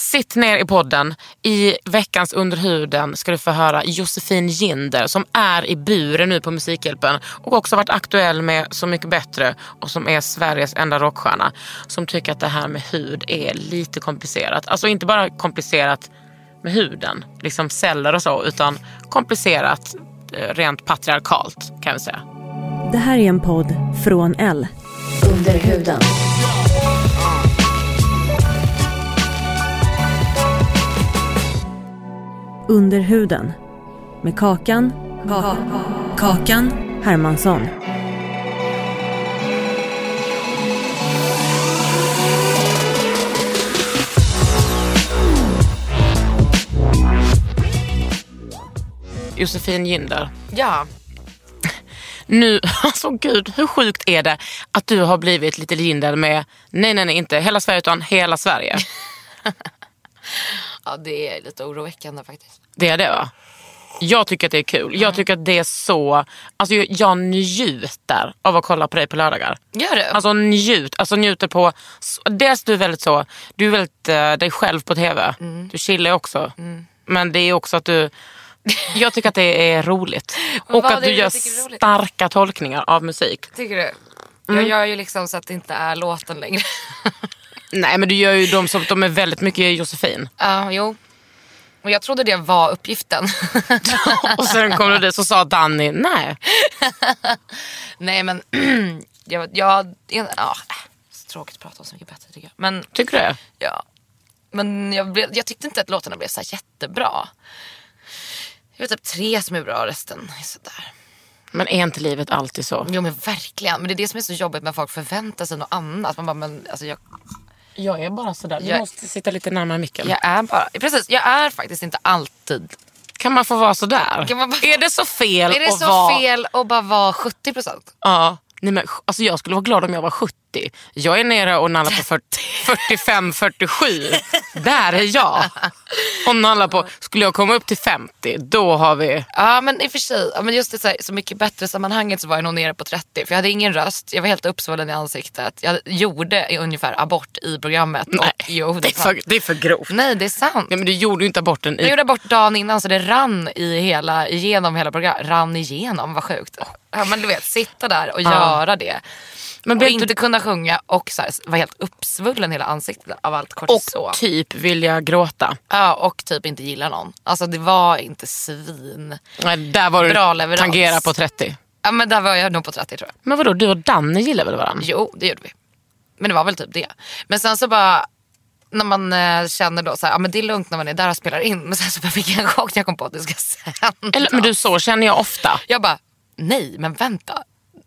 Sitt ner i podden. I veckans Under huden ska du få höra Josefin Ginder som är i buren nu på Musikhjälpen och också varit aktuell med Så mycket bättre och som är Sveriges enda rockstjärna som tycker att det här med hud är lite komplicerat. Alltså inte bara komplicerat med huden, liksom celler och så, utan komplicerat eh, rent patriarkalt kan vi säga. Det här är en podd från L. Under Under huden. Med Kakan. Kakan Hermansson. Josefin Ginder. Ja. Nu, alltså gud, hur sjukt är det att du har blivit lite Ginder med, nej nej nej, inte hela Sverige utan hela Sverige. ja, det är lite oroväckande faktiskt. Det är det va? Jag tycker att det är kul. Jag tycker att det är så, alltså jag, njuter av att kolla på dig på lördagar. Gör du? Alltså njut, alltså njuter på, dels du är väldigt så, du är väldigt uh, dig själv på tv. Mm. Du chillar också. Men det är också att du, jag tycker att det är roligt. Och att du gör starka tolkningar av musik. Tycker du? Mm. Jag gör ju liksom så att det inte är låten längre. Nej men du gör ju dem som de är väldigt mycket Josefin. Ja, jo. Och jag trodde det var uppgiften. Och sen kom du dit så sa Danny, nej. Nej men, jag, jag, ja, äh, så tråkigt att prata om Så mycket bättre tycker jag. Men, Tycker du ja. Men jag, blev, jag tyckte inte att låtarna blev så jättebra. Jag vet typ tre som är bra, resten är sådär. Men är inte livet alltid så? Jo men verkligen. Men det är det som är så jobbigt när folk förväntar sig något annat. Man bara, men alltså jag, Jag är bara sådär, du Jag- måste sitta lite närmare micken. jag är bara, precis, jag är faktiskt inte alltid. Kan man få vara sådär? Kan man bara- Är det så fel Är det att så vara... fel att bara vara 70 procent? Ja. Nej, men, alltså, jag skulle vara glad om jag var 70. Jag är nere och nallar på 45-47. Där är jag. Och nallar på, skulle jag komma upp till 50, då har vi... Ja men i och för sig, ja, men just det så, här, så mycket bättre sammanhanget så var jag nog nere på 30. För jag hade ingen röst, jag var helt uppsvullen i ansiktet. Jag gjorde ungefär abort i programmet. Och, Nej, jo, det, är sant. för, det är för grovt. Nej det är sant. Nej, men du gjorde ju inte aborten Jag i... gjorde abort dagen innan så det rann i hela, igenom hela programmet. Rann igenom, vad sjukt. Ja, men du vet, sitta där och göra det. Men och inte du- kunna sjunga och så här, vara helt uppsvullen hela ansiktet av allt kortison. Och typ vilja gråta. Ja, och typ inte gilla någon. Alltså det var inte svin. Nej, där var du Bra leverans. tangera på 30. Ja men där var jag nog på 30 tror jag. Men vadå, du och Danne gillar väl varandra? Jo, det gjorde vi. Men det var väl typ det. Men sen så bara, när man eh, känner då så här, ja men det är lugnt när man är där och spelar in. Men sen så bara fick jag en chock när jag kom på att det ska sändas. Eller, men du, så känner jag ofta. Jag bara, nej men vänta.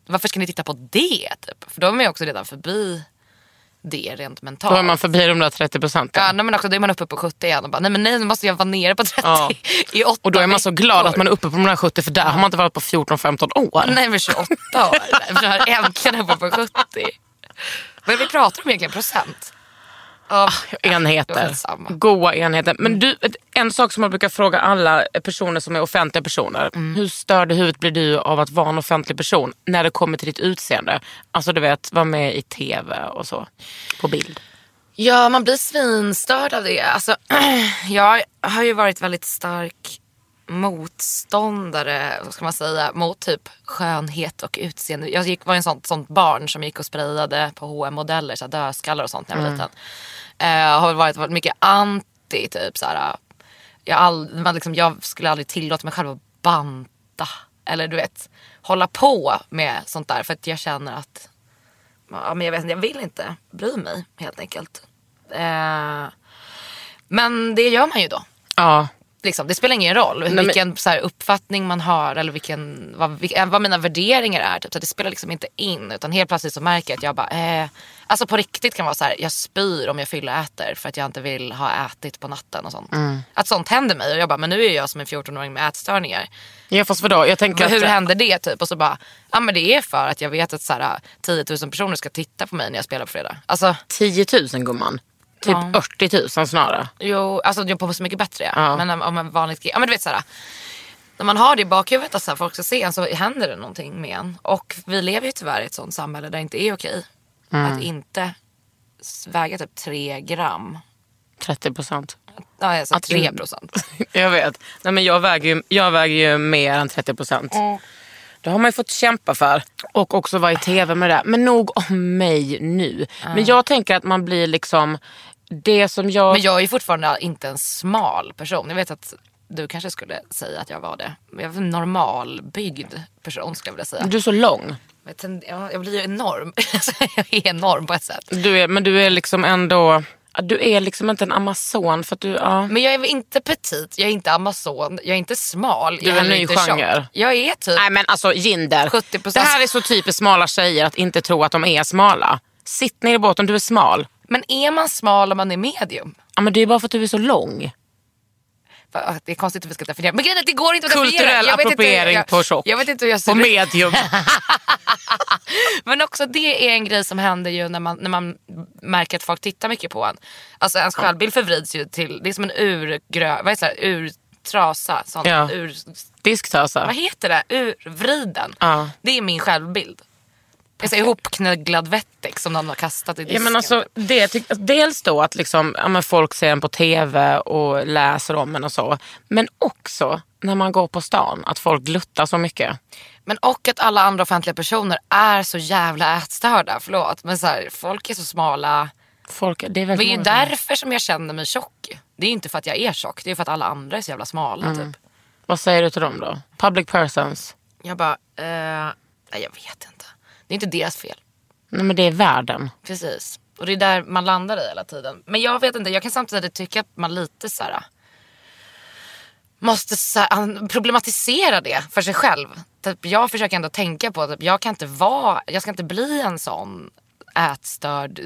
Varför ska ni titta på det? Typ? För då är man ju också redan förbi det rent mentalt. Då är man förbi de där 30 procenten. Ja, nej, men också, då är man uppe på 70 igen och bara, nej men nej nu måste jag vara nere på 30 Ja. i 8 Och då är man så glad veckor. att man är uppe på de där 70 för där har man inte varit på 14-15 år. Nej men 28 år. Jag är äntligen uppe på 70. Vad är det vi pratar om egentligen? Procent? Av enheter. Skitsamma. Goa enheter. Men du, en sak som man brukar fråga alla personer som är offentliga personer. Mm. Hur störd i huvudet blir du av att vara en offentlig person när det kommer till ditt utseende? Alltså du vet, vara med i tv och så. På bild. Ja, man blir svinstörd av det. Alltså, jag har ju varit väldigt stark motståndare, vad ska man säga, mot typ skönhet och utseende. Jag gick, var en sånt, sånt barn som gick och sprayade på hm modeller så dödskallar och sånt när jag var liten. Eh, har varit, varit mycket anti typ så här. Jag, all, liksom, jag skulle aldrig tillåta mig själv att banta. Eller du vet, hålla på med sånt där. För att jag känner att, ja, men jag, vet, inte, jag vill inte bry mig helt enkelt. Eh, men det gör man ju då. Ja. Liksom, det spelar ingen roll men- vilken så här, uppfattning man har eller vilken, vad, vilka, vad mina värderingar är. Typ. Så det spelar liksom inte in. Utan helt plötsligt så märker jag att jag bara, eh, alltså på riktigt kan vara så här, jag spyr om jag fylleäter för att jag inte vill ha ätit på natten och sånt. Att sånt händer mig och jag bara, men nu är jag som en 14-åring med ätstörningar. ja fast vadå? Jag tänker Hur att, händer det typ? Och så bara, ja men det är för att jag vet att så här, 10 000 personer ska titta på mig när jag spelar på fredag. Alltså, 10 000 gumman. Typ Ja. 80 000 snarare. Jo, alltså jag på Så Mycket Bättre ja. Men om- om en vanlig. Ja men du vet såhär. När man har det i bakhuvudet att så här, folk ska se en så händer det någonting med en. Och vi lever ju tyvärr i ett sånt samhälle där det inte är okej. Mm. Att inte väga typ 3 gram. 30 procent. Ja, alltså Att 3 in- procent. Jag vet. Nej, men jag, väger ju, jag väger ju mer än 30 procent. Det har man ju fått kämpa för. Och också vara i tv med det där. Men nog om mig nu. Men jag tänker att man blir liksom... Det som jag... Men jag är fortfarande inte en smal person. Jag vet att du kanske skulle säga att jag var det. Jag är en normalbyggd person skulle jag vilja säga. Du är så lång. Jag, blir ju enorm. Alltså, jag är enorm på ett sätt. Du är, men du är liksom ändå... Du är liksom inte en amazon för att du... Ja. Men jag är inte petit, jag är inte amazon, jag är inte smal. Du är en ny genre. tjock. Jag är typ... Nej men alltså Jinder. 70%. Det här är så typiskt smala tjejer att inte tro att de är smala. Sitt ner i båten, du är smal. Men är man smal om man är medium? Ja, men det är bara för att du är så lång. Va, Det är konstigt hur vi ska definiera. Men grejen är att det går inte att definiera. Kulturell Jag vet inte- appropriering jag, på tjock. Jag vet inte hur jag ser På ut. medium. Men också det är en grej som händer ju när man, när man märker att folk tittar mycket på en. Alltså ens självbild förvrids ju till, det är som en urgrö, vad heter det, urtrasa. Sån, Ja. ur, Disktösa. vad heter det? Urvriden. Ja. Det är min självbild. Säger ihopknögglad Vettex som någon har kastat i Ja, disken. men alltså, det, ty- dels då att liksom, ja, folk ser en på tv och läser om en och så. Men också när man går på stan, att folk gluttar så mycket. Men och att alla andra offentliga personer är så jävla ätstörda. Förlåt. Men så här, folk är så smala. Folk, det är Det är ju därför som jag känner mig tjock. Det är inte för att jag är tjock. Det är för att alla andra är så jävla smala. Mm. Typ. Vad säger du till dem då? Public persons? Jag bara, eh, jag vet inte. Det är inte deras fel. Nej men det är världen. Precis. Och det är där man landar i hela tiden. Men jag vet inte, jag kan samtidigt tycka att man lite så här måste så här, problematisera det för sig själv. Typ, jag försöker ändå tänka på att typ, jag kan inte vara, jag ska inte bli en sån ätstörd,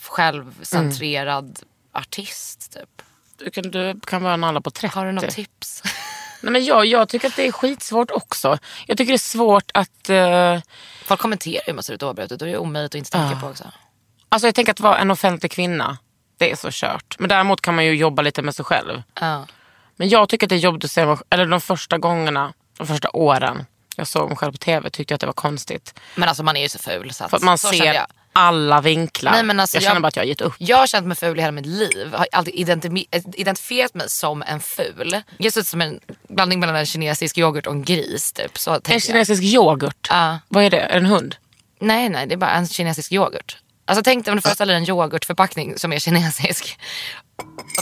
självcentrerad artist. Typ. Du kan, du kan vara en alla på 30. Har du något tips? Nej, men jag, jag tycker att det är skitsvårt också. Jag tycker det är svårt att... eh, Folk kommenterar hur man ser ut oavbrutet och det är omöjligt att inte tänka på också. alltså jag tänker att vara en offentlig kvinna, det är så kört. Men däremot kan man ju jobba lite med sig själv. Ja. Men jag tycker att det är jobbigt att se mig, eller de första gångerna, de första åren jag såg mig själv på tv tyckte jag att det var konstigt. Men alltså man är ju så ful. Så, att, För att man så ser. Alla vinklar. Nej, men alltså, jag känner jag- bara att jag har gett upp. Jag har känt mig ful i hela mitt liv. Har alltid identifi- identifierat mig som en ful. Jag ser ut som en blandning mellan en kinesisk yoghurt och en gris. Typ. Så En jag. kinesisk yoghurt, Ja. vad är det? Är det en hund? Nej, nej, det är bara en kinesisk yoghurt. Alltså tänk dig om du föreställer en yoghurtförpackning som är kinesisk.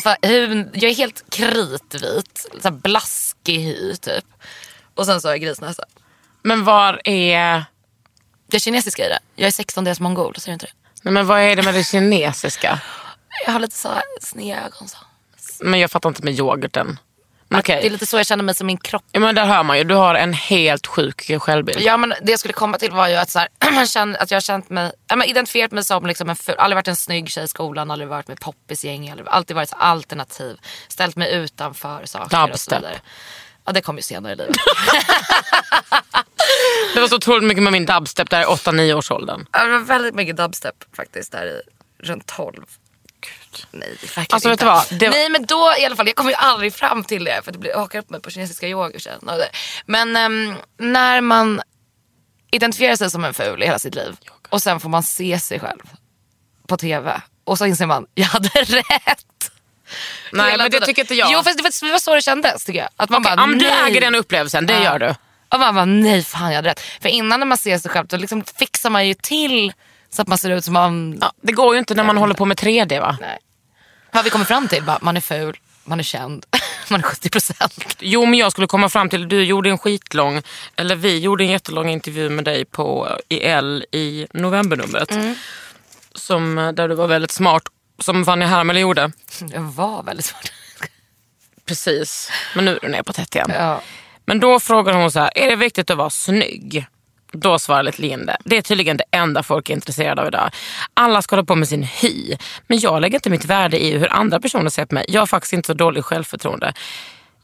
Jag är helt kritvit, så blaskig hy typ. Och sen så har jag grisnäsa. Men var är, Jag är kinesisk i det. Jag är 16 deras mongol, ser du inte det? nej, men vad är det med det kinesiska? Jag har lite så sneda ögon. Så. Men jag fattar inte med yoghurten. Okej. Det är lite så jag känner mig som min kropp. Ja, men där hör man ju, du har en helt sjuk självbild. Ja men det jag skulle komma till var ju att, så här, att jag har känt mig, ja, men identifierat mig som liksom en ful, aldrig varit en snygg tjej i skolan, aldrig varit med poppisgäng, aldrig, alltid varit alternativ. Ställt mig utanför saker och så Dubstep. vidare. Ja det kom ju senare i livet. Det var så otroligt mycket med min dubstep där i 8-9 års åldern. Ja, det var väldigt mycket dubstep faktiskt där i runt 12. Gud. Nej, verkligen Alltså, vet inte. du vad? Det Nej men då i alla fall, jag kommer ju aldrig fram till det för det blir, jag hakar upp mig på kinesiska det. Men ehm, när man identifierar sig som en ful i hela sitt liv och sen får man se sig själv på tv och så inser man, jag hade rätt. Nej Hela men det tiden. tycker inte jag. Jo fast det var, så det kändes tycker jag. Att man Okej, bara, men du äger den upplevelsen, det Ja. gör du. Och man bara, nej fan jag hade rätt. För innan när man ser sig själv då liksom fixar man ju till så att man ser ut som man... Ja, det går ju inte när man håller på med 3D va? Nej. Vad vi kommer fram till, bara, man är ful, man är känd, man är 70 procent. Jo men jag skulle komma fram till, du gjorde en skitlång, eller vi gjorde en jättelång intervju med dig på i L i novembernumret. Som, där du var väldigt smart, som Fanny Hermele gjorde. Det var väldigt svårt. Precis, men nu är du ner på tätt igen. Ja. Men då frågar hon så här, är det viktigt att vara snygg? Då svarar lite Linde, det är tydligen det enda folk är intresserade av idag. Alla ska hålla på med sin hy. Men jag lägger inte mitt värde i hur andra personer ser på mig. Jag har faktiskt inte så dåligt självförtroende.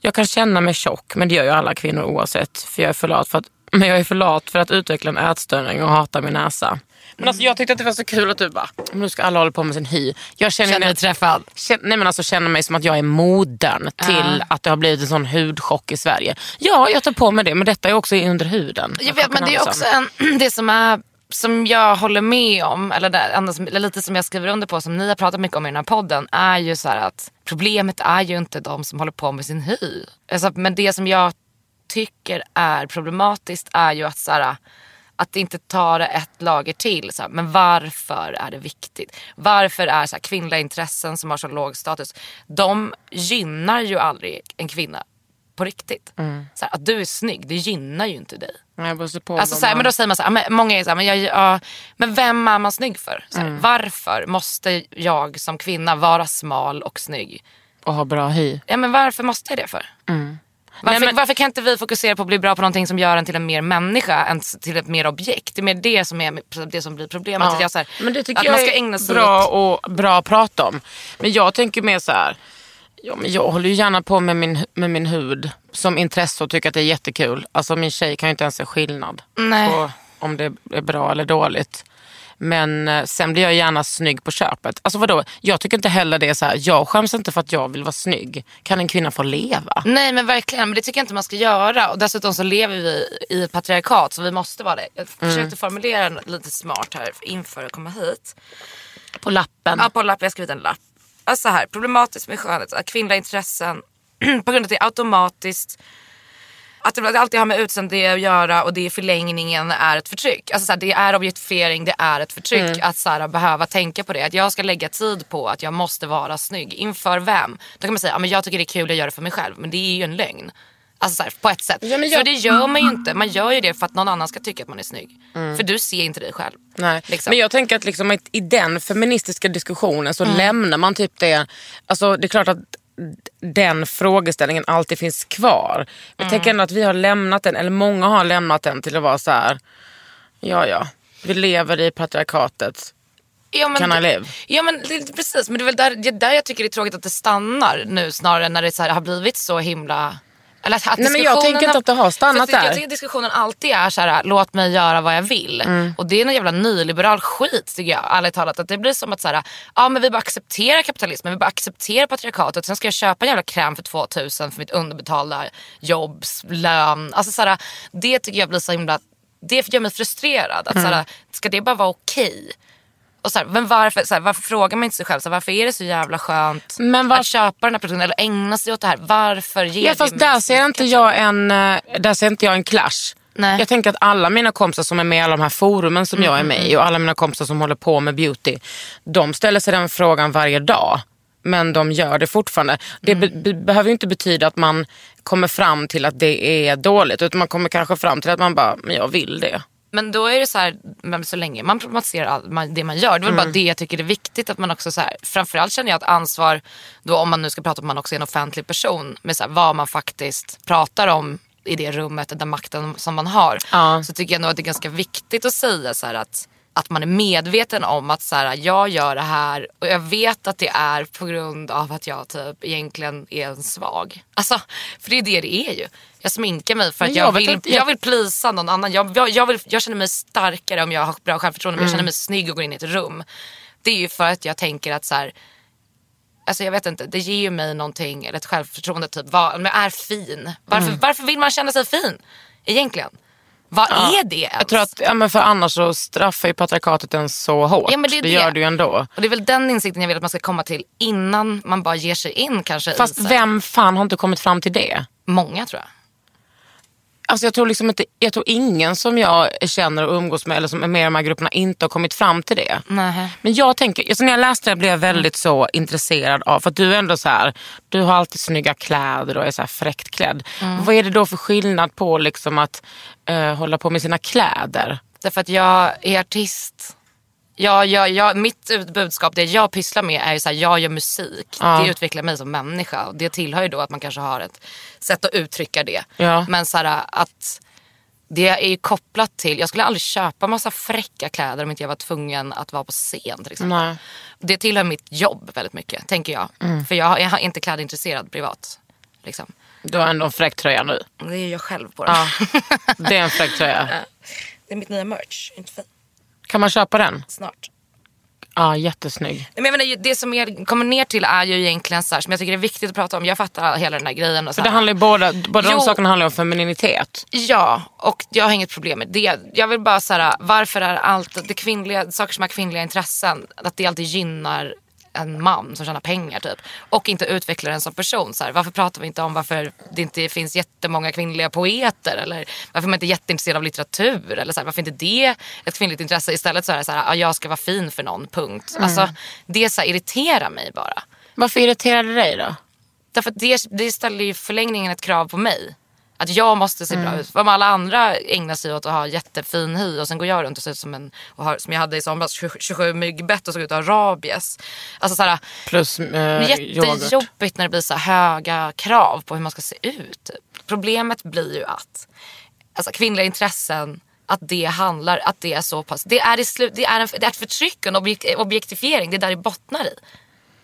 Jag kan känna mig tjock, men det gör ju alla kvinnor oavsett. För jag är för lat för att, men jag är för lat för att utveckla en ätstörning och hata min näsa. Men alltså, jag tyckte att det var så kul att du bara, "Men nu ska alla hålla på med sin hy. Jag känner, Känner mig träffad? Känner, nej men alltså känner mig som att jag är modern till att det har blivit en sån hudchock i Sverige. Ja, jag tar på mig det, men detta är också under huden. Jag vet, men det är också en, det som är som jag håller med om, eller, enda som, eller lite som jag skriver under på, som ni har pratat mycket om i den här podden, är ju så att problemet är ju inte de som håller på med sin hy. Alltså, men det som jag tycker är problematiskt är ju att så här, att inte ta det ett lager till. Så här, men varför är det viktigt? Varför är så här, kvinnliga intressen som har så låg status, de gynnar ju aldrig en kvinna på riktigt. Så här, att du är snygg, det gynnar ju inte dig. Alltså, så här, men då säger man så här, många är så här, men, jag, ja, men vem är man snygg för? Så här, Varför måste jag som kvinna vara smal och snygg? och ha bra hy. Ja, men varför måste jag det för? Varför, Nej, men- varför kan inte vi fokusera på att bli bra på någonting som gör en till en mer människa än till ett mer objekt? Det är mer det som, är, det som blir problemet. Att jag, så här, Men det tycker att jag man ska är ägna sig bra, åt... och, bra att prata om. Men jag tänker mer så här. Ja, men jag håller ju gärna på med min, med min hud som intresse och tycker att det är jättekul. Alltså min tjej kan ju inte ens se skillnad Nej. på om det är bra eller dåligt. Men eh, sen blir jag gärna snygg på köpet. Alltså vadå? Jag tycker inte heller det är så här. Jag skäms inte för att jag vill vara snygg. Kan en kvinna få leva? Nej men verkligen, men det tycker jag inte man ska göra. Och dessutom så lever vi i ett patriarkat så vi måste vara det. Jag Mm. försökte formulera den lite smart här inför att komma hit. På lappen. Ja, på en lapp. Jag har skrivit en lapp. Alltså så här, problematiskt med skönhet, att kvinnliga intressen på grund av att det är automatiskt att det alltid har med utseende att göra och det i förlängningen är ett förtryck. Alltså så här, det är objektifiering, det är ett förtryck Mm. att så här, behöva tänka på det. Att jag ska lägga tid på att jag måste vara snygg. Inför vem? Då kan man säga, ja, men jag tycker det är kul att göra det för mig själv. Men det är ju en lögn. Alltså så här, på ett sätt. Ja, jag- För det gör man ju inte. Man gör ju det för att någon annan ska tycka att man är snygg. För du ser inte dig själv. Nej. Liksom. Men jag tänker att liksom i- den feministiska diskussionen så lämnar man typ det. Alltså det är klart att den frågeställningen alltid finns kvar. Jag tänker ändå att vi har lämnat den, eller många har lämnat den till att vara så här. Ja ja, vi lever i patriarkatet. Ja, men Can I live? Ja men precis, men det är väl där, det är där jag tycker det är tråkigt att det stannar nu snarare när det så här, har blivit så himla... Eller att, att Nej, men jag tänker inte att det har stannat där. Jag tycker diskussionen alltid är så här, låt mig göra vad jag vill. Mm. Och det är en jävla nyliberal skit tycker jag, ärligt talat. Att det blir som att så här, ja men vi bara accepterar kapitalismen, vi bara accepterar patriarkatet. Sen ska jag köpa en jävla kräm för 2000 för mitt underbetalda jobb, lön. Alltså så här, det tycker jag blir så himla, det gör mig frustrerad. Att så Mm. här, ska det bara vara okej? Och så här, men varför, så här, varför frågar man inte sig själv så här, varför är det så jävla skönt Men var- att köpa den här produkten eller ägna sig åt det här? Varför ger Ja det fast mig där ser inte jag en, eh, där ser inte jag en clash. Nej. Jag tänker att alla mina kompisar som är med i alla de här forumen som jag är med i och alla mina kompisar som håller på med beauty. De ställer sig den frågan varje dag. Men de gör det fortfarande. Det be- be- behöver inte betyda att man kommer fram till att det är dåligt. Utan man kommer kanske fram till att man bara, men jag vill det. Men då är det så här, så länge man problematiserar all, det man gör, det är Mm. bara det jag tycker är viktigt att man också så här, framförallt känner jag ett ansvar då om man nu ska prata om att man också är en offentlig person med så här, vad man faktiskt pratar om i det rummet, den makten som man har. Ja. Så tycker jag nog att det är ganska viktigt att säga så här att att man är medveten om att så här, jag gör det här och jag vet att det är på grund av att jag typ egentligen är en svag. Alltså, för det är det det är ju. Jag sminkar mig för Men att jag jag, vill, inte, jag vill plisa någon annan. Jag, jag, jag, vill, jag känner mig starkare om jag har bra självförtroende. Men jag känner Mm. mig snygg och går in i ett rum. Det är ju för att jag tänker att så här, Alltså jag vet inte, det ger ju mig någonting, eller ett självförtroende typ. Vad, om jag är fin. Varför, Mm. varför vill man känna sig fin? Egentligen. Vad är det ens? Jag tror att, ja, men för annars så straffar ju patriarkatet en så hårt. Ja, men det det. gör det ju ändå. Och det är väl den insikten jag vill att man ska komma till innan man bara ger sig in kanske. Fast vem fan har inte kommit fram till det? Många tror jag. Alltså jag, tror liksom inte, jag tror ingen som jag känner och umgås med eller som är med i de här grupperna inte har kommit fram till det. Nej. Men jag tänker, alltså när jag läste det blev jag väldigt så intresserad av, för att du är ändå så här, du har alltid snygga kläder och är så här fräckt klädd. Vad är det då för skillnad på liksom att eh, hålla på med sina kläder? Därför att jag är artist. Jag, jag, jag, mitt budskap, det jag pysslar med är ju så här, jag gör musik. Ja. Det utvecklar mig som människa. Och det tillhör ju då att man kanske har ett sätt att uttrycka det. Ja. Men så här, att det är ju kopplat till, jag skulle aldrig köpa massa fräcka kläder om inte jag var tvungen att vara på scen till exempel. Nej. Det tillhör mitt jobb väldigt mycket, tänker jag. För jag, är inte klädintresserad privat. Liksom. Du har ändå en fräck tröja nu. Det är jag själv på den. Ja, det är en fräck tröja. Det är mitt nya merch, inte fin. Kan man köpa den? Snart. Ja, jättesnygg. Nej, Men jag menar, det som jag kommer ner till är ju egentligen så här, som jag tycker är viktigt att prata om. Jag fattar hela den här grejen. Och så För det handlar ju båda, båda de Jo. sakerna handlar om femininitet. Ja, och jag har inget problem med det. Jag vill bara säga varför är allt det kvinnliga, saker som har kvinnliga intressen, att det alltid gynnar en man som tjänar pengar typ. Och inte utvecklar en som person. Så här, varför pratar vi inte om varför det inte finns jättemånga kvinnliga poeter? Eller varför man inte är jätteintresserad av litteratur? Eller så här, varför inte det ett kvinnligt intresse? Istället så är det så här, ah, jag ska vara fin för någon, punkt. Alltså, det så här, irriterar mig bara. Varför irriterar det dig då? Därför att det, det ställer ju förlängningen ett krav på mig. Att jag måste se bra ut. Om alla andra ägnar sig åt att ha jättefin hy och sen går jag runt och ser ut som en, och har, som jag hade i somras, 27 27 myggbett och såg ut att ha rabies. Alltså såhär, Plus eh, yoghurt. jättejobbigt när det blir så här höga krav på hur man ska se ut. Typ. Problemet blir ju att alltså, kvinnliga intressen att det handlar, att det är så pass, det är, i slut, det är, en, det är ett förtryck och en objek, objektifiering, det är där det bottnar i.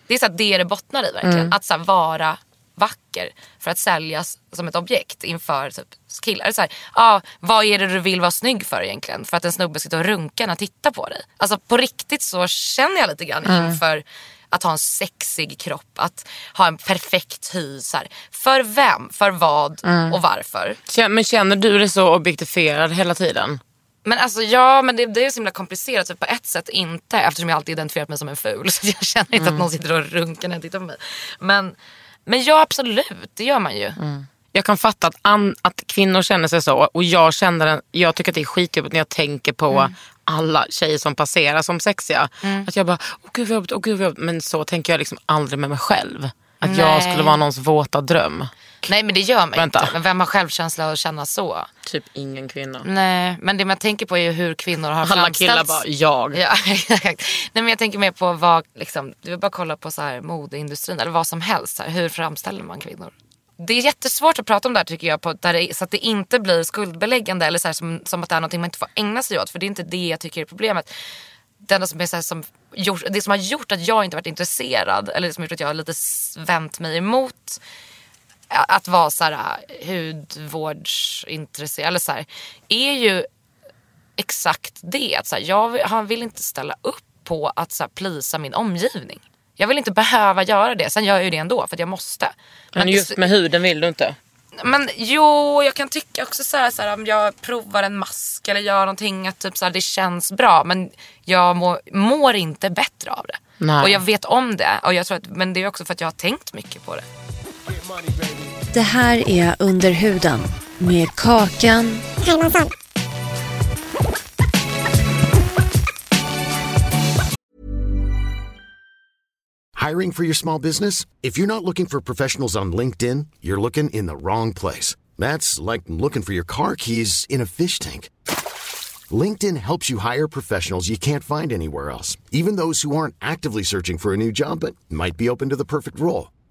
Det är så att det är det bottnar i verkligen. Att så här, vara vacker för att säljas som ett objekt inför typ, killar. Så här, ah, vad är det du vill vara snygg för egentligen? För att en snubbe ska stå och runka när tittar på dig. Alltså på riktigt så känner jag lite grann inför att ha en sexig kropp, att ha en perfekt hy. Så här. För vem, för vad och varför? Men känner du dig så objektifierad hela tiden? Men alltså ja, men det, det är så himla komplicerat. Så på ett sätt inte eftersom jag alltid identifierat mig som en ful. Så jag känner inte att någon sitter och runkar när jag tittar på mig. Men, men ja absolut, det gör man ju. Jag kan fatta att, an, att kvinnor känner sig så och jag känner den, jag tycker att det är skitjobbigt när jag tänker på Mm. alla tjejer som passerar som sexiga. Att jag bara, åh gud vad jobbigt, åh gud vad jobbigt. Men så tänker jag liksom aldrig med mig själv. Att jag Nej. skulle vara någons våta dröm. Nej men det gör man Vänta. inte. Men vem har självkänsla att känna så? Typ ingen kvinna. Nej, men det man tänker på är ju hur kvinnor har Alla framställts. killar bara, jag. Ja, exakt. Nej men jag tänker mer på vad, liksom, du vill bara kolla på så här, modeindustrin eller vad som helst. Här, hur framställer man kvinnor? Det är jättesvårt att prata om det här tycker jag på, där det, så att det inte blir skuldbeläggande eller så här, som, som att det är någonting man inte får ägna sig åt. För det är inte det jag tycker är problemet. Det enda som, är så som, gjort, det som har gjort att jag inte varit intresserad eller det som har gjort att jag har lite vänt mig emot att vara så här hudvårdsintresserad eller så här, är ju exakt det. Att så här, jag vill, inte ställa upp på att så här, plisa min omgivning. Jag vill inte behöva göra det. Sen gör jag ju det ändå för att jag måste. Men just med huden vill du inte? Men jo, jag kan tycka också så här, så här om jag provar en mask eller gör någonting att typ så här, det känns bra. Men jag mår, mår inte bättre av det. Nej. Och jag vet om det. Och jag tror att, men det är också för att jag har tänkt mycket på det. Det här är Under huden med Kakan Hiring for your small business? If you're not looking for professionals on LinkedIn, you're looking in the wrong place. That's like looking for your car keys in a fish tank. LinkedIn helps you hire professionals you can't find anywhere else, even those who aren't actively searching for a new job but might be open to the perfect role.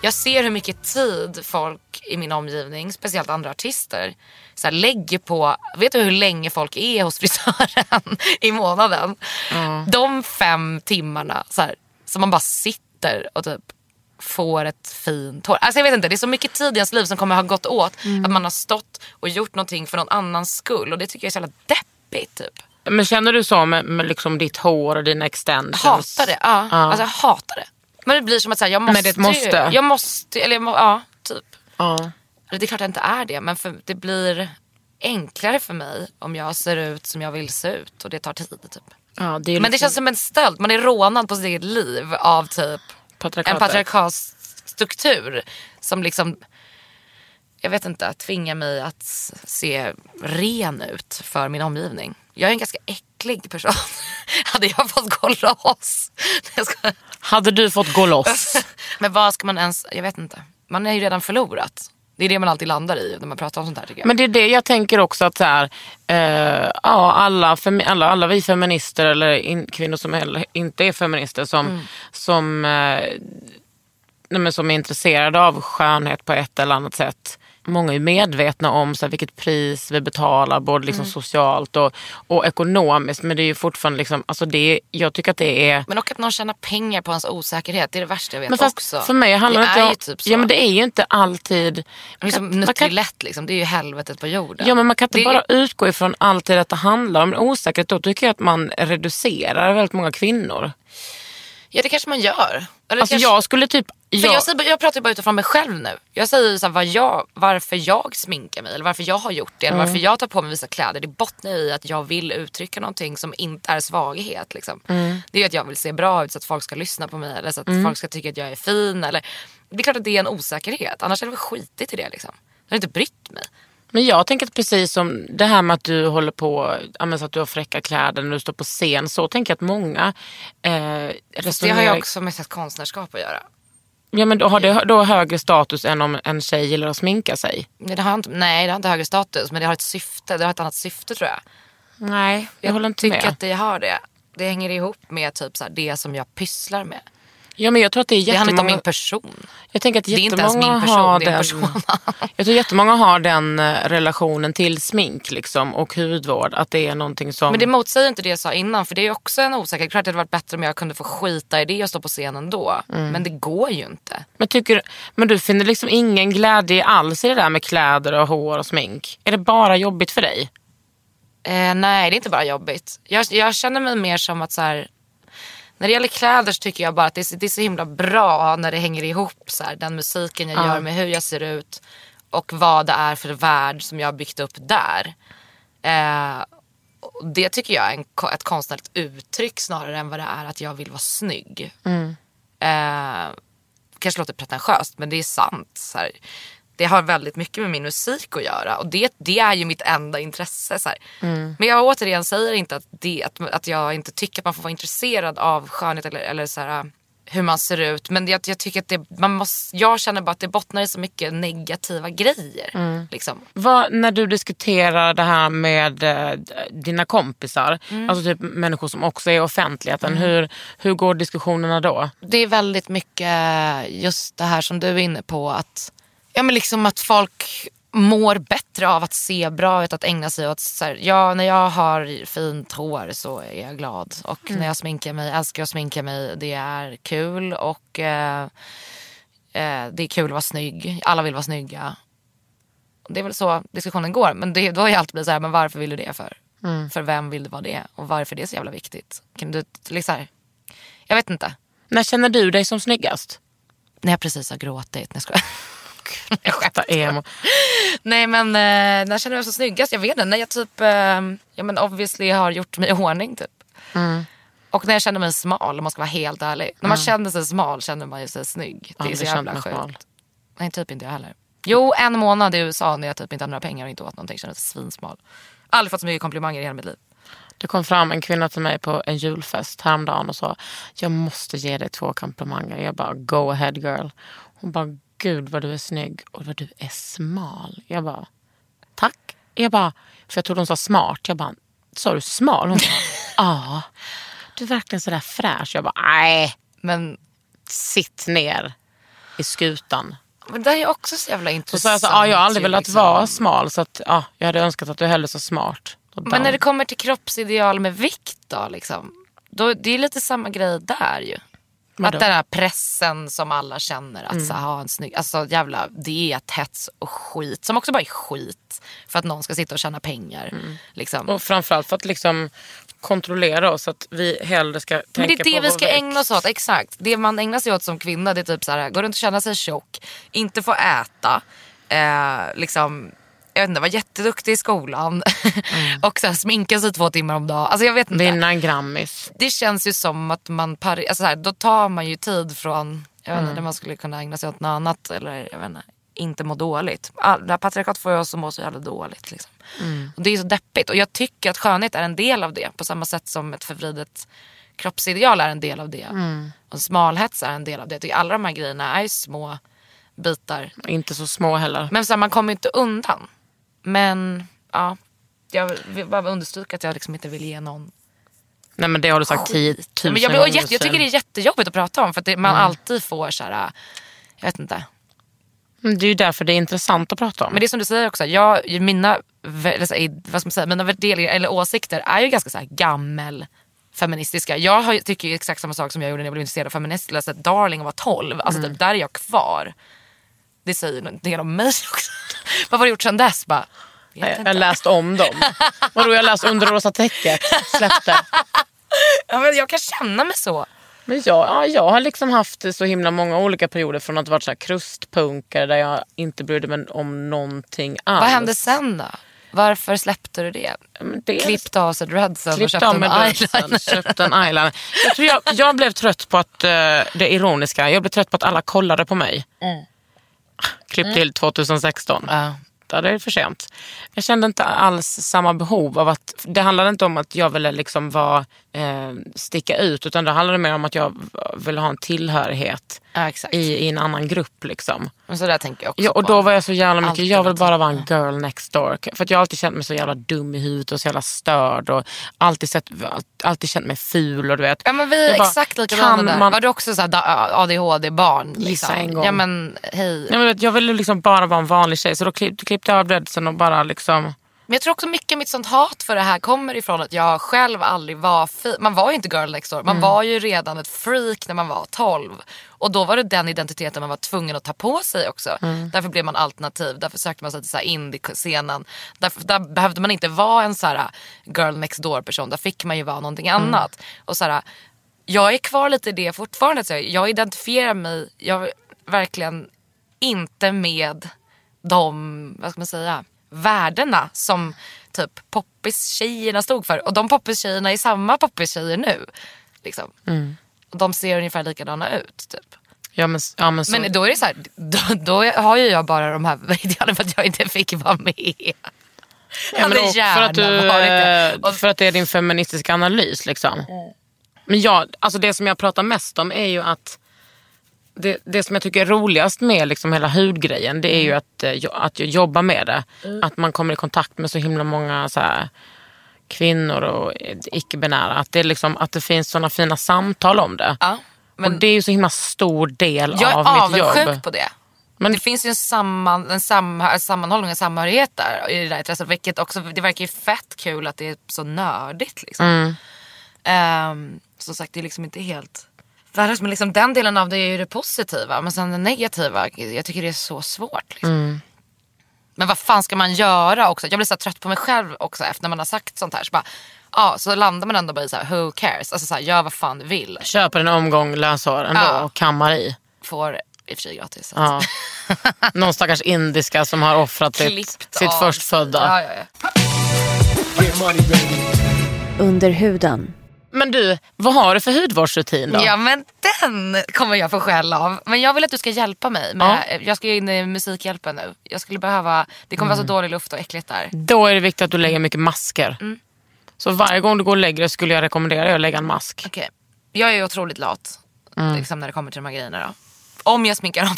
Jag ser hur mycket tid folk i min omgivning, speciellt andra artister, så här, lägger på, vet du hur länge folk är hos frisören i månaden? De fem timmarna så här, som man bara sitter och typ får ett fint hår. Alltså jag vet inte, det är så mycket tid i ens liv som kommer ha gått åt att man har stått och gjort någonting för någon annans skull och det tycker jag är så jävla deppigt typ. Men känner du så med, med liksom ditt hår och dina extensions? Hatar det. Ja. Alltså jag hatar det. Men det blir som att säga, jag måste, Men det är ett måste. Ju, jag måste, eller jag må, ja typ. Ja. Det är klart jag inte är det men för, det blir enklare för mig om jag ser ut som jag vill se ut och det tar tid typ. Ja, det Men det liksom känns som en stöld, man är rånad på sitt eget liv av typ en patriarkalstruktur som liksom, jag vet inte, tvingar mig att se ren ut för min omgivning. Jag är en ganska äcklig person. Hade jag fått gå loss? Skojar. Hade du fått gå loss? Men vad ska man ens, jag vet inte. Man är ju redan förlorat. Det är det man alltid landar i när man pratar om sånt här tycker jag. Men det är det jag tänker också att så här, eh, ja, alla, alla, alla vi feminister eller in, kvinnor som heller inte är feminister som, Mm. som, eh, nej, som är intresserade av skönhet på ett eller annat sätt. Många är medvetna om så här, vilket pris vi betalar både liksom Mm. socialt och, och ekonomiskt. Men det är ju fortfarande, liksom, alltså det, jag tycker att det är Men och att någon tjänar pengar på hans osäkerhet, det är det värsta jag vet men fast också. för mig handlar det inte om... typ så. Ja men det är ju inte alltid... Det är som man kan- Nutrilett liksom, det är ju helvetet på jorden. Ja men man kan inte Det- bara utgå ifrån alltid att det handlar om osäkerhet. Då tycker jag att man reducerar väldigt många kvinnor. Ja det kanske man gör. Eller Alltså kanske... jag skulle typ... För Jag, jag, jag pratar ju bara utifrån mig själv nu. Jag säger så här, vad jag, varför jag sminkar mig eller varför jag har gjort det. Eller Mm. varför jag tar på mig vissa kläder. Det bottnar i att jag vill uttrycka någonting som inte är svaghet. Liksom. Mm. Det är att jag vill se bra ut så att folk ska lyssna på mig. Eller så att folk ska tycka att jag är fin. Eller... Det är klart att det är en osäkerhet. Annars är det väl skitigt i det. Liksom. Jag har inte brytt mig. men jag tänker att precis som det här med att du håller på, så att du har fräcka kläder när du står på scen. Så tänker jag att många eh, Det resonerar. har ju också med konstnärskap att göra. Ja men då har det då högre status än om en tjej gillar att sminka sig. Nej det, har inte, nej, det har inte högre status men det har ett syfte. Det har ett annat syfte tror jag. Nej, jag, håller inte tycker med. att det har det. Det hänger ihop med typ så här, det som jag pysslar med. Ja men jag tror att det är Det handlar inte om jättemånga... min person. Jag tänker att Det är inte ens jättemånga min person, har det är en den, persona. Jag tror jättemånga har den eh, relationen till smink liksom, och hudvård. Att det är någonting som... Men det motsäger inte det jag sa innan för det är också en osäkerhet. Klart det hade varit bättre om jag kunde få skita i det och stå på scenen då. Mm. Men det går ju inte. men, tycker, men du finner liksom ingen glädje alls i det där med kläder och hår och smink? Är det bara jobbigt för dig? Eh, nej det är inte bara jobbigt. Jag, jag känner mig mer som att så här, när det gäller kläder så tycker jag bara att det är, det är så himla bra när det hänger ihop. Så här, den musiken jag gör med hur jag ser ut och vad det är för värld som jag har byggt upp där. Eh, det tycker jag är en, ett konstnärligt uttryck snarare än vad det är att jag vill vara snygg. Eh, kanske låter pretentiöst men det är sant. Så här. Det har väldigt mycket med min musik att göra och det, det är ju mitt enda intresse. Så här. Men jag återigen säger inte att, det, att, att jag inte tycker att man får vara intresserad av skönhet eller, eller så här, hur man ser ut. Men jag, jag tycker att det, man måste, jag känner bara att det bottnar i så mycket negativa grejer. Liksom. Vad, när du diskuterar det här med eh, dina kompisar, Mm. alltså typ människor som också är i offentligheten, hur, hur går diskussionerna då? det är väldigt mycket just det här som du är inne på. Att, ja, men liksom att folk mår bättre av att se bra ut, att ägna sig åt... Så här, ja, när jag har fint hår så är jag glad. Och när jag sminkar mig, älskar att sminka mig. Det är kul och eh, eh, det är kul att vara snygg. Alla vill vara snygga. Det är väl så diskussionen går. Men det, då har jag alltid blivit så här, men varför vill du det för? För vem vill du vara det? Och varför är det så jävla viktigt? Kan du, liksom, här, jag vet inte. När känner du dig som snyggast? När jag precis har gråtit. Nej, jag skojar. Jag Detta emo. Nej men eh, när jag känner mig så snyggast? Jag vet inte. När jag typ, eh, ja men obviously har gjort mig i ordning typ. Och när jag känner mig smal om man ska vara helt ärlig. När man känner sig smal känner man ju sig snygg. Det är så jävla sjukt. Nej typ inte jag heller. Jo en månad i USA när jag typ inte hade några pengar och inte åt någonting. Kände mig svinsmal. Aldrig fått så mycket komplimanger i hela mitt liv. Det kom fram en kvinna till mig på en julfest häromdagen och sa jag måste ge dig två komplimanger. Jag bara go ahead girl. Hon bara gud vad du är snygg och vad du är smal. Jag bara tack. Jag bara, för jag trodde hon sa smart. Jag bara sa du smal? Hon bara ja. Du är verkligen sådär fräsch. Jag bara nej Men sitt ner. i skutan. Men det är också så jävla Så intressant. sa jag så, ja, jag har aldrig velat liksom. vara smal så att, ja, jag hade önskat att du hellre så smart. Men när det kommer till kroppsideal med vikt då, liksom, då det är lite samma grej där ju. Vadå? Att den här pressen som alla känner att Mm. så, ha en snygg, alltså jävla diethets och skit som också bara är skit för att någon ska sitta och tjäna pengar. Liksom. Och framförallt för att liksom kontrollera oss, att vi hellre ska tänka Men det är det på vi ska vikt. ägna oss åt, exakt. Det man ägnar sig åt som kvinna det är typ så här, gå runt och känna sig tjock, inte få äta, eh, liksom, jag vet inte, vara jätteduktig i skolan och så här, sminka sig två timmar om dagen. Alltså jag vet inte. Vinna en Grammis. Det känns ju som att man, par, alltså så här, då tar man ju tid från, jag vet inte, där man skulle kunna ägna sig åt något annat eller jag vet inte, inte må dåligt. All, patriarkat får oss att må så jävla dåligt. Liksom. Och det är så deppigt och jag tycker att skönhet är en del av det på samma sätt som ett förvridet kroppsideal är en del av det. Och smalhets är en del av det. Jag alla de här grejerna är ju små bitar. Inte så små heller. Men så här, man kommer ju inte undan. Men ja, jag vill bara understryka att jag liksom inte vill ge någon Nej men det har du sagt tiotusen men jag, jätte, jag tycker det är jättejobbigt att prata om för att det, man alltid får så här, jag vet inte. Mm, Det är ju därför det är intressant att prata om. Men det är som du säger också, jag, mina, vad ska man säga, mina värderingar eller åsikter är ju ganska så här gammel feministiska. Jag har, tycker ju exakt samma sak som jag gjorde när jag blev intresserad av feminism. Läste Darling och var 12. Alltså typ, där är jag kvar. Det säger en del om mig också. Vad har du gjort sedan dess? Bara, jag har läst om dem. Vadå jag har läst Under rosa täcket, släppte. Ja, men jag kan känna mig så. Men jag, ja, jag har liksom haft så himla många olika perioder från att varit så här krustpunkare där jag inte brydde mig om någonting alls. Vad hände sen då? Varför släppte du det? Dels- Klippte av sig dreadsen och köpte en eyeliner. köpte en eyeliner. Jag, tror jag, jag blev trött på att, eh, det ironiska, jag blev trött på att alla kollade på mig. Klipp till 2016. Ja. Ja, det är för sent. Jag kände inte alls samma behov av att... Det handlade inte om att jag ville liksom vara, eh, sticka ut utan det handlade mer om att jag ville ha en tillhörighet Ja, i, i en annan grupp. Liksom. Men så där tänker jag också Ja, och då var jag så jävla mycket, jag vill bara vara en girl next door. För att jag har alltid känt mig så jävla dum i huvudet och så jävla störd och alltid, sett, alltid känt mig ful och du vet. Ja men vi är Jag exakt likadana där. man- Var du också ADHD-barn? Gissa Liksom? en gång. Ja men hej. Nej, men jag ville liksom bara vara en vanlig tjej så då klipp, klippte jag av dreadsen och bara liksom... Men jag tror också mycket mitt sånt hat för det här kommer ifrån att jag själv aldrig var fi- Man var ju inte girl next door. Man Mm. var ju redan ett freak när man var 12. Och då var det den identiteten man var tvungen att ta på sig också. Mm. Därför blev man alternativ. Därför sökte man sig till indie-scenen. Därför, där behövde man inte vara en så här girl next door person. Där fick man ju vara någonting Mm. annat. Och så här, jag är kvar lite i det fortfarande. Så jag, jag identifierar mig jag, verkligen inte med de, vad ska man säga, värdena som typ poppis-tjejerna stod för. Och de poppis-tjejerna är samma poppis-tjejer nu. Liksom. Mm. Och de ser ungefär likadana ut. Typ. Ja, men, ja, men, så, Men då är det så här, då, då har ju jag bara de här idealen för att jag inte fick vara med. ja, men hade och för, att du, för att det är din feministiska analys. Liksom. Men jag, alltså det som jag pratar mest om är ju att det, det som jag tycker är roligast med liksom hela hudgrejen det är ju att, eh, att jag jobbar med det. Att man kommer i kontakt med så himla många så här, kvinnor och icke-binära. Att det, är liksom, att det finns sådana fina samtal om det. Ja, men och det är ju så himla stor del jag är av mitt avundsjuk jobb. på det. Men- det finns ju en, samman, en samma, sammanhållning, en samhörighet där i det där intresset. Vilket också, det verkar ju fett kul att det är så nördigt. Liksom. Mm. Ehm, som sagt, det är liksom inte helt värdelöst. Men liksom den delen av det är ju det positiva. Men sen det negativa, jag tycker det är så svårt. Liksom. Mm. Men vad fan ska man göra också? Jag blir så trött på mig själv också efter när man har sagt sånt här. Så, bara, ja, så landar man ändå bara i så här, who cares? Alltså så här, gör vad fan du vill. Köper en omgång löshår ändå Ja. och kammar i. Får i och för sig gratis. Ja. Någon stackars indiska som har offrat sitt, Klippt sitt förstfödda. Ja, ja, ja. Under huden. Men du, vad har du för hudvårdsrutin då? Ja men den kommer jag få skäll av. Men jag vill att du ska hjälpa mig. Med, Jag ska in i Musikhjälpen nu. Jag skulle behöva, det kommer vara så dålig luft och äckligt där. Då är det viktigt att du lägger mycket masker. Mm. Så varje gång du går och lägger dig skulle jag rekommendera dig att lägga en mask. Okej. Jag är ju otroligt lat liksom, när det kommer till de här grejerna. Då. Om jag sminkar om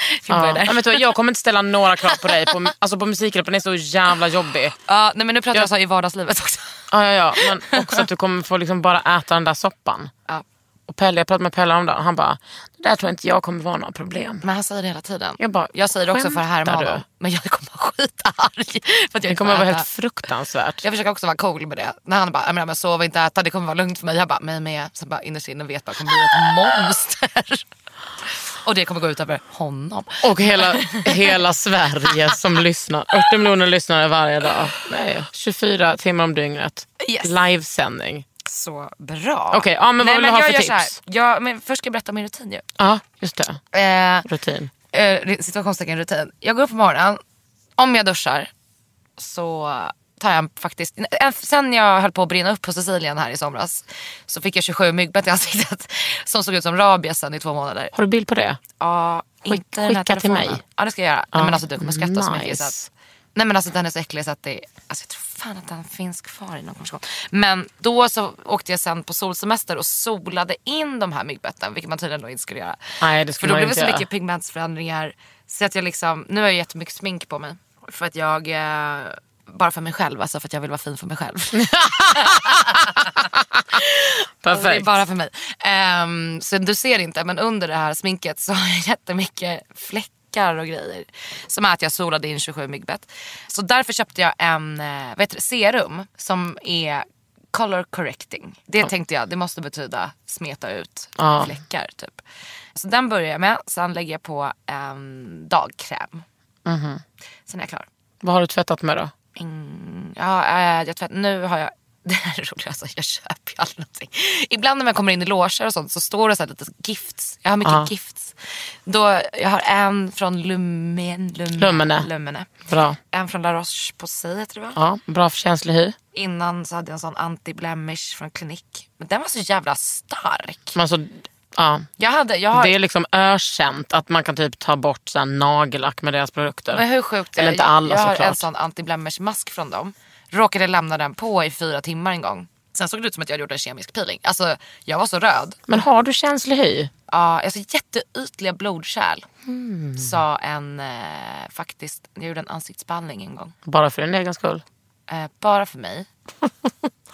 Ja. där. Men du, jag kommer inte ställa några krav på dig. På, alltså på Musikhjälpen är så jävla jobbig. Ja, nej, men nu pratar jag, Jag- så i vardagslivet också. Ja, ja, ja. Men också att du kommer få liksom bara äta den där soppan. Ja. Och Pelle, jag pratade med Pelle om det Han bara, det där tror inte jag kommer vara några problem. Men han säger det hela tiden. Jag bara, jag säger det också för att härma honom. Men jag kommer vara skitarg. För att jag Det kommer vara helt fruktansvärt. Jag försöker också vara cool med det. När han bara, "Jag men sov inte äta, det kommer vara lugnt för mig. Jag bara, mig med. Så bara innerst inne vet bara, jag kommer bli ett monster. Och det kommer gå ut över honom. Och hela, hela Sverige som lyssnar. 80 miljoner lyssnare varje dag. Nej, 24 timmar om dygnet. Yes. Livesändning. Så bra. Okej, ja, men vad Nej, vill du ha för tips? Jag, men först ska jag berätta om min rutin ju. Ja, just det. Eh, Rutin. eh, situationstecken rutin. Jag går upp på morgonen. Om jag duschar så tar jag faktiskt, sen jag höll på att brinna upp på Sicilien här i somras så fick jag 27 myggbett i ansiktet som såg ut som rabiesen i två månader. Har du bild på det? Ja, inte den här skicka till mig. Ja det ska jag göra. Nej, men alltså du kommer skratta så mycket. nice. Så att, nej men alltså den är så äcklig så att det, alltså jag tror fan att den finns kvar i någon konversation. Men då så åkte jag sen på solsemester och solade in de här myggbetten, vilket man tydligen då inte skulle göra. Nej, det ska För då blev det inte så göra. mycket pigmentsförändringar. Så att jag liksom, nu har jag jättemycket smink på mig. För att jag, eh, bara för mig själv, alltså för att jag vill vara fin för mig själv. Alltså, det är Perfekt. bara för mig. Ehm, så du ser inte, men under det här sminket så har jag jättemycket fläckar och grejer. Som är att jag solade in 27 myggbett. Så därför köpte jag en eh, heter det, serum som är color correcting. Det tänkte jag, det måste betyda smeta ut Ja. fläckar typ. Så den börjar jag med, sen lägger jag på en dagkräm. Sen är jag klar. Vad har du tvättat med då? Ja, äh, jag tvätt, nu har jag det här är roligt, alltså, jag köper ju aldrig någonting. Ibland när man kommer in i loger och sånt så står det så här lite gifts. Jag har mycket Ja. gifts. Då, jag har en från Lumen, Lumen, Lumene. Lumene. Bra. En från La Roche-Posay heter det va? Ja, bra för känslig hy. Innan så hade jag en sån anti-blemish från Clinique. Men den var så jävla stark. Men alltså, ja. Jag hade, jag har, Det är liksom ökänt att man kan typ ta bort så nagellack med deras produkter. Men hur sjukt är Eller det? inte alla Jag har såklart. en sån anti-blemish mask från dem. Råkade lämna den på i fyra timmar en gång. Sen såg det ut som att jag hade gjort en kemisk peeling. Alltså jag var så röd. Men har du känslig hy? Ja, alltså jätteytliga blodkärl. Hmm. Sa en, eh, faktiskt, jag gjorde en ansiktsbehandling en gång. Bara för din egen skull? Eh, bara för mig.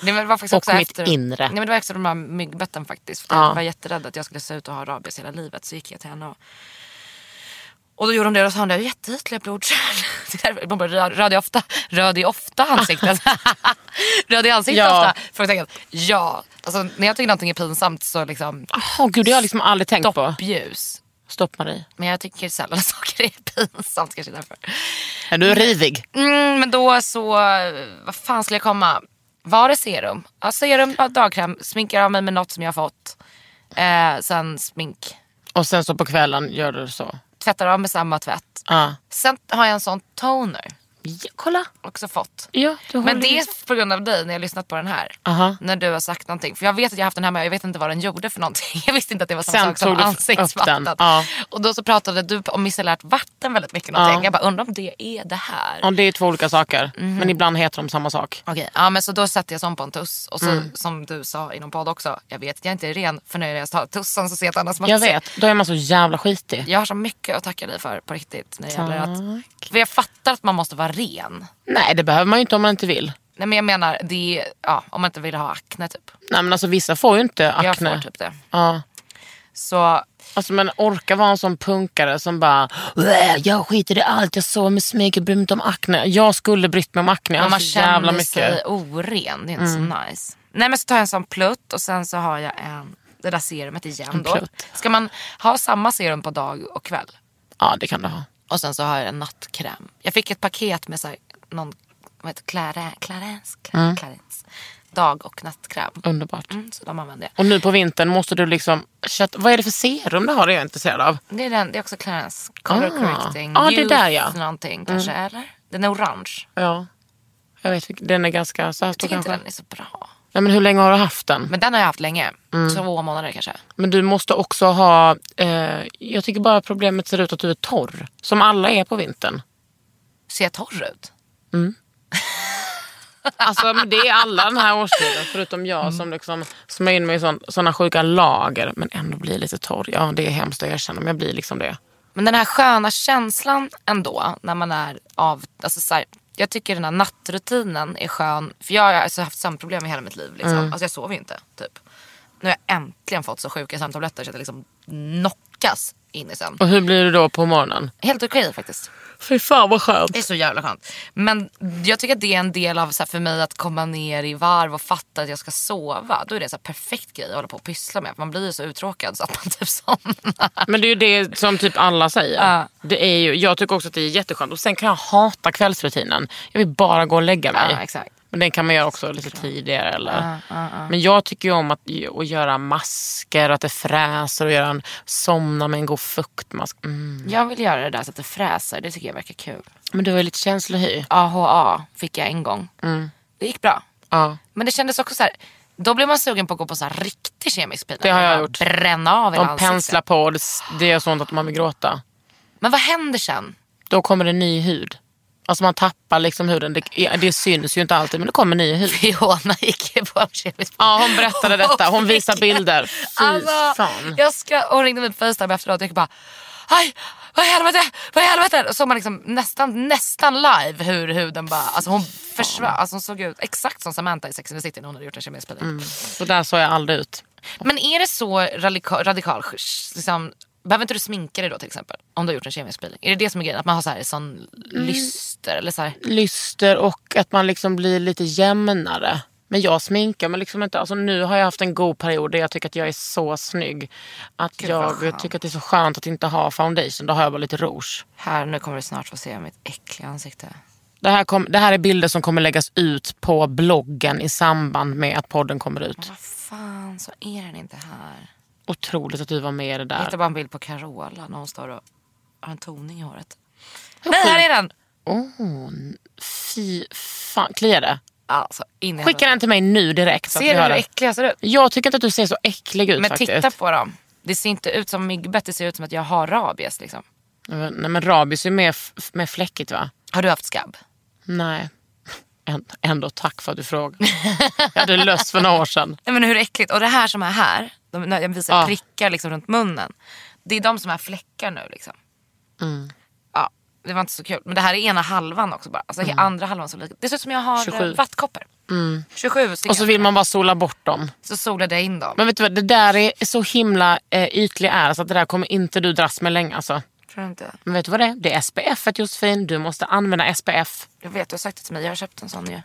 Det var faktiskt Och också mitt efter, inre. Nej, men det var efter de här myggbetten faktiskt. För Ja. Jag var jätterädd att jag skulle se ut att ha rabies hela livet. Så gick jag till henne och och då gjorde de det och sa hon, det jätteytliga blodkärl. Man bara, rör dig ofta, rör dig ofta ansiktet. rör dig ansiktet Ja. ofta? Frågetecken. Ja, alltså när jag tycker någonting är pinsamt så liksom Åh gud, det har jag liksom aldrig tänkt på. stoppljus. Stopp Marie. Men jag tycker sällan saker är pinsamt kanske därför. Är du rivig? Mm, men då så, vad fan skulle jag komma? Var det serum? Ja, serum, dagkräm, sminkar av mig med något som jag har fått. Eh, sen smink. Och sen så på kvällen gör du så? Tvättar av med samma tvätt. Ja. Sen har jag en sån toner. Ja kolla. Också fått. Ja, Men det är på grund av dig när jag har lyssnat på den här. Aha. När du har sagt någonting. För jag vet att jag har haft den här med jag vet inte vad den gjorde för någonting. Jag visste inte att det var samma Sen sak som ansiktsvatten. ja. Och då så pratade du om micellärt vatten väldigt mycket. Någonting. Ja. Jag bara undrar om det är det här. Ja, det är två olika saker. Mhm. Men ibland heter de samma sak. Okej, ja men så då satte jag sån på en tuss. Och så Mm. som du sa i någon podd också. Jag vet att jag inte är ren för när jag tar tussen så ser jag att annars Jag vet, då är man så jävla skitig. Jag har så mycket att tacka dig för på riktigt. När det gäller att, för jag fattar att man måste vara ren. Nej, det behöver man ju inte om man inte vill. Nej men jag menar, det är, ja, om man inte vill ha akne typ. Nej men alltså vissa får ju inte Jag akne. får typ det. Ja. Så Alltså men orka vara en sån punkare som bara "Äh, jag skiter i allt, jag sover med smyg, jag bryr mig inte om akne. Jag skulle brytt mig om akne. Jag man så jävla känner mycket. sig oren. Det är inte Mm. så nice. Nej men så tar jag en sån plutt och sen så har jag en, det där serumet igen En då. plutt. Ska man ha samma serum på dag och kväll? Ja det kan du ha. Och sen så har jag en nattkräm. Jag fick ett paket med så här, någon, vad heter Clarence, Clarence, Mm. Clarence. Dag och nattkräm. Underbart. Mm, så de använder jag. Och nu på vintern måste du liksom, kött, vad är det för serum du har? Det är jag intresserad av. Det är, den, det är också Clarence. Color Ah. correcting. Ja, det där, ja. Någonting kanske, eller? Den är orange. Ja. Jag vet, den är ganska så här Jag tycker inte den är så bra. Nej, men hur länge har du haft den? Men den har jag haft länge. Mm. Två månader kanske. Men du måste också ha, eh, jag tycker bara problemet ser ut att du är torr. Som alla är på vintern. Ser jag torr ut? Alltså men det är alla den här årstiden förutom jag Mm. som liksom smörjer in mig i sådana sjuka lager men ändå blir lite torr. Ja det är hemskt att erkänna men jag blir liksom det. Men den här sköna känslan ändå när man är av... Alltså så här, jag tycker den här nattrutinen är skön. För jag har alltså haft sömnproblem i hela mitt liv. Liksom. Mm. Alltså jag sover ju inte. Typ. nu har jag äntligen fått så sjuka sömntabletter så att jag liksom knockas in i sömn. Och hur blir du då på morgonen? Helt okej faktiskt. Fy fan vad skönt. Det är så jävla skönt. Men jag tycker att det är en del av så här, för mig att komma ner i varv och fatta att jag ska sova. Då är det en så här perfekt grej att hålla på och pyssla med. Man blir ju så uttråkad så att man typ somnar. Men det är ju det som typ alla säger. Ja. Det är ju, jag tycker också att det är jätteskönt. Och sen kan jag hata kvällsrutinen. Jag vill bara gå och lägga mig. Ja, exakt. Men den kan man göra också lite tidigare. Eller? Men jag tycker ju om att, att göra masker, att det fräser och göra en, somna med en god fuktmask. Mm. Jag vill göra det där så att det fräser. Det tycker jag verkar kul. Men du är lite känslohy. AHA fick jag en gång. Det gick bra. Men det kändes också så här. Då blev man sugen på att gå på så här riktig kemisk peeling. Det har jag gjort. Bränna av De penslar på det, det gör sånt att man vill gråta. Men vad händer sen? Då kommer det ny hud. Alltså man tappar liksom huden. Det, det syns ju inte alltid men det kommer ny hud. Fiona gick på kemisk Ja hon berättade detta. Hon visar bilder. Fy Alltså, fan. jag ska, hon ringde mig på Facetime efteråt och jag bara Aj, vad i helvete, vad i helvete? Och så man liksom nästan, nästan live hur huden bara, alltså hon försvann. Alltså hon såg ut exakt som Samantha i Sex and the City när hon hade gjort en kemisk peeling. Så där såg jag aldrig ut. Men är det så radikal, radikal liksom, behöver inte du sminka dig då till exempel? Om du har gjort en kemisk peeling. Är det det som är grejen? Att man har så här, sån lyster eller så här. Lyster och att man liksom blir lite jämnare. Men jag sminkar mig liksom inte. Alltså nu har jag haft en god period där jag tycker att jag är så snygg. Att Gud, jag tycker att det är så skönt att inte ha foundation. Då har jag bara lite rouge. Här, nu kommer du snart få se mitt äckliga ansikte. Det här, kom, det här är bilder som kommer läggas ut på bloggen i samband med att podden kommer ut. Vad fan, så är den inte här. Otroligt att du var med i det Jag där. hittade bara en bild på Carola när hon står och har en toning i håret. Nej, här är den! Oh, fy fan. Kliar det? Alltså, Skicka den till mig nu direkt. Ser du hur äcklig jag ser ut? Jag tycker inte att du ser så äcklig ut Men faktiskt. titta på dem. Det ser inte ut som myggbett, det ser ut som att jag har rabies. Liksom. Nej men rabies är mer, mer fläckigt va? Har du haft skabb? Nej. Än- Ändå tack för att du frågar. Jag hade löst för några år sedan. Nej, men hur äckligt. Och det här som är här, de, när jag visar Ja. prickar liksom runt munnen. Det är de som är fläckar nu. Liksom. Mm. Ja, det var inte så kul. Men det här är ena halvan också bara. Alltså andra halvan så lite. Det ser ut som jag har 27. 27. vattkoppor. 27 stycken. Och så vill man bara sola bort dem. Så solade jag in dem. Men vet du vad, det där är så himla eh, ytlig är så att det där kommer inte du dras med länge alltså. Tror inte? Men vet du vad det är? Det är SPF Josefin. Du måste använda SPF. Jag vet, du har sagt det till mig. Jag har köpt en sån ju.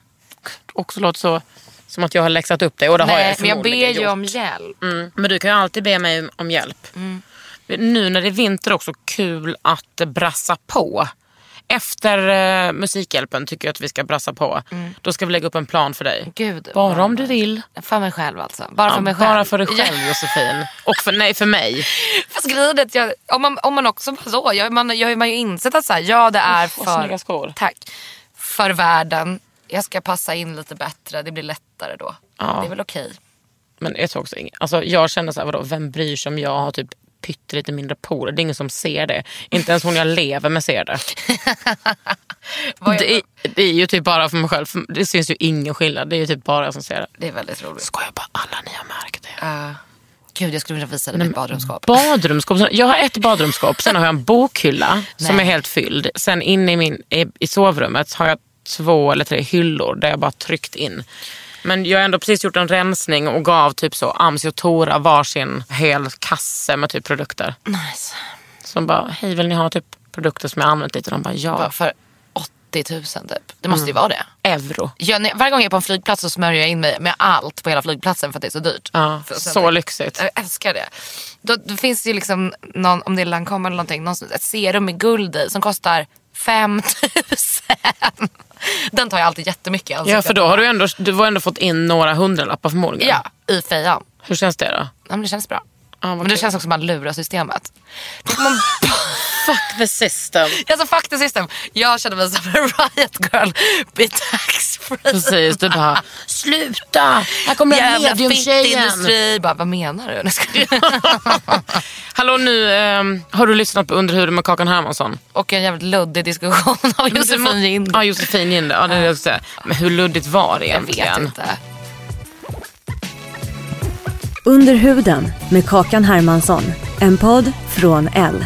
Också låter så som att jag har läxat upp dig och det har jag Nej, men jag ber ju om hjälp. Mm. Men du kan ju alltid be mig om hjälp. Nu när det är vinter också kul att brassa på. Efter eh, Musikhjälpen tycker jag att vi ska brassa på. Då ska vi lägga upp en plan för dig. Gud, Bara om du vill. För mig själv alltså. Bara för Ja, mig själv. bara för dig själv Josefin. Och för, nej, för mig. Fast grejen är jag, om, man, om man också så, jag, man, jag har ju insett att så här, ja det är för, skor. tack, för världen. Jag ska passa in lite bättre, det blir lättare då. Ja. Det är väl okej. Men jag tror också alltså, jag känner så här, vadå, vem bryr sig om jag har typ pyttelite mindre porer? Det är ingen som ser det. Inte ens hon jag lever med ser det. Det är, det är ju typ bara för mig själv. Det syns ju ingen skillnad. Det är ju typ bara jag som ser det. Det är väldigt roligt. Skojar bara, alla ni har märkt det. Uh, gud jag skulle vilja visa dig mitt badrumsskåp. Badrumsskåp. Jag har ett badrumsskåp, sen har jag en bokhylla som är helt fylld. Sen inne i, min, i sovrummet har jag två eller tre hyllor där jag bara tryckt in. Men jag har ändå precis gjort en rensning och gav typ så Amsi och Tora varsin hel kasse med typ produkter. nice. Som bara, hej vill ni ha typ produkter som jag använt lite? De bara, ja. Bara för 80 000 typ. Det måste ju vara det. Euro. Jag, när- varje gång jag är på en flygplats så smörjer jag in mig med allt på hela flygplatsen för att det är så dyrt. Ja, För sen- så lyxigt. Jag älskar det. Då, då finns det ju liksom, någon, om det är Lancome eller någonting, någon, ett serum med guld i som kostar 5 000. Den tar jag alltid jättemycket i Ja, för då har du ändå, du har ändå fått in några hundralappar förmodligen. Ja, i fejan. Hur känns det då? Ja, men det känns bra. Vad men det kul. känns också som att man lurar systemet. Tänk om man Fuck the system. Alltså fuck the system. Jag känner mig som en riot girl i taxfree. Precis, du bara sluta, här kommer Jävla mediumtjejen. Bara, vad menar du? Nu ska du- Hallå nu, ehm, har du lyssnat på Underhuden med Kakan Hermansson? Och en jävligt luddig diskussion av Josefin Gind. Ja, Josefin Ginde. Ja, det är det. Men hur luddigt var det Jag vet egentligen? inte. Under huden med Kakan Hermansson. En podd från L.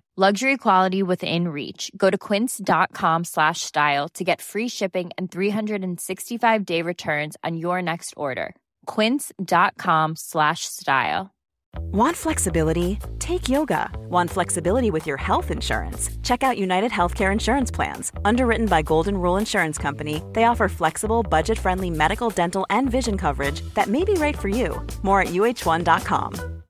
Luxury quality within reach. Go to quince.com slash style to get free shipping and 365 day returns on your next order. Quince.com slash style. Want flexibility? Take yoga. Want flexibility with your health insurance? Check out United Healthcare Insurance Plans. Underwritten by Golden Rule Insurance Company, they offer flexible, budget friendly medical, dental, and vision coverage that may be right for you. More at uh1.com.